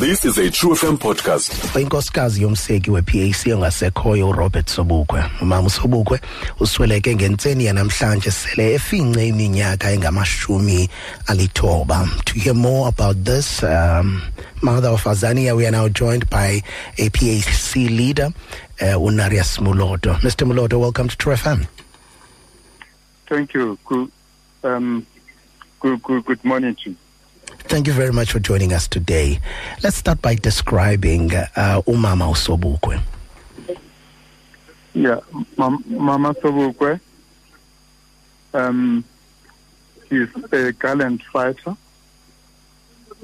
This is a True FM podcast. inkosikazi yomseki we-PAC ongasekhoyo uRobert Sobukwe umama Sobukwe usweleke ngentseni yanamhlanje sele efince iminyaka engamashumi alithoba to hear more about this um, mother of Azania we are now joined by a PAC leader uh, Unarius Moloto Mr Moloto welcome to True FM Thank you. Good, um, good, good, good morning to you. Thank you very much for joining us today. Let's start by describing uh, Umama Usobukwe. Yeah, Mam- Mama Sobukwe. Um, she's a gallant fighter.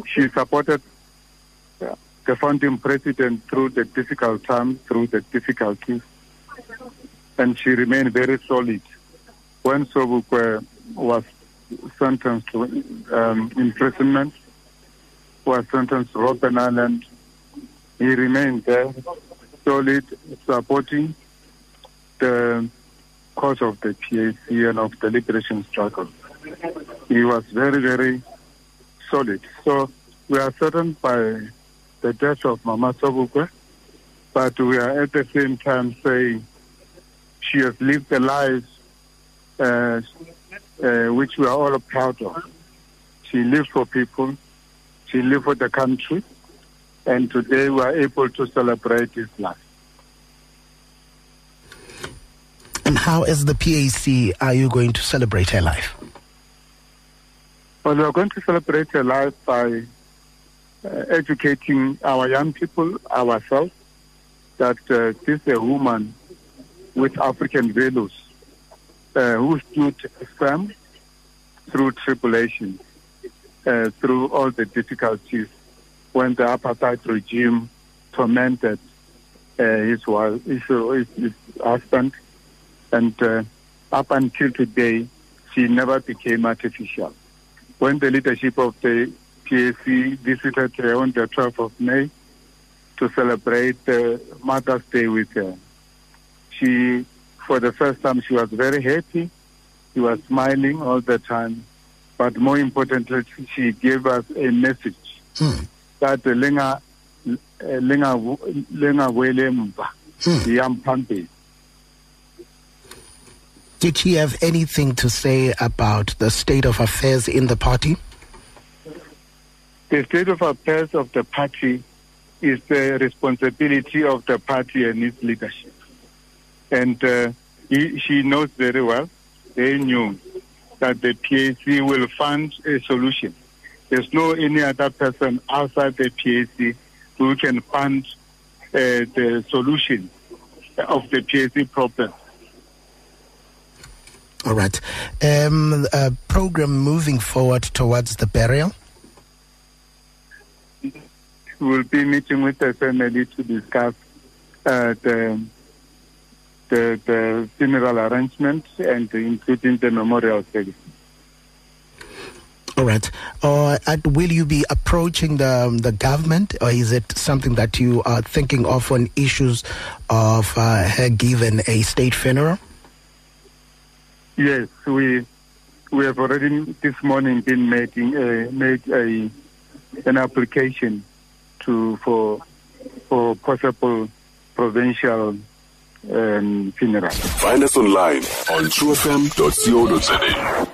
She supported uh, the founding president through the difficult times, through the difficulties, and she remained very solid. When Sobukwe was sentenced to um, imprisonment, was sentenced to Robben Island, he remained there, solid, supporting the cause of the PAC and of the liberation struggle. He was very, very solid. So we are saddened by the death of Mama Sobukwe, but we are at the same time saying she has lived a life uh, uh, which we are all proud of. She lived for people, she lived for the country, and today we are able to celebrate this life. And how, as the PAC, are you going to celebrate her life? Well, we are going to celebrate her life by uh, educating our young people, ourselves, that uh, this is a woman with African values who stood firm through tribulation, uh, through all the difficulties when the apartheid regime tormented uh, his, wife, his, his, husband. And uh, up until today, she never became artificial. When the leadership of the PAC visited her on the 12th of May to celebrate uh, Mother's Day with her, she, for the first time, she was very happy. She was smiling all the time. But more importantly, she gave us a message Hmm. that uh, lenga lenga lenga wele mva Hmm. yam. Did she have anything to say about the state of affairs in the party? The state of affairs of the party is the responsibility of the party and its leadership. And uh, he, she knows very well, they knew that the PAC will fund a solution. There's no any other person outside the PAC who can fund uh, the solution of the PAC problem. All right. Um, a program moving forward towards the burial. We will be meeting with the family to discuss uh, the, the the funeral arrangements and including the memorial service. All right. Uh, and will you be approaching the the government, or is it something that you are thinking of on issues of uh, her given a state funeral? Yes, we we have already this morning been making a, made a an application to for for possible provincial um, funeral. Find us online on truefm.co.za.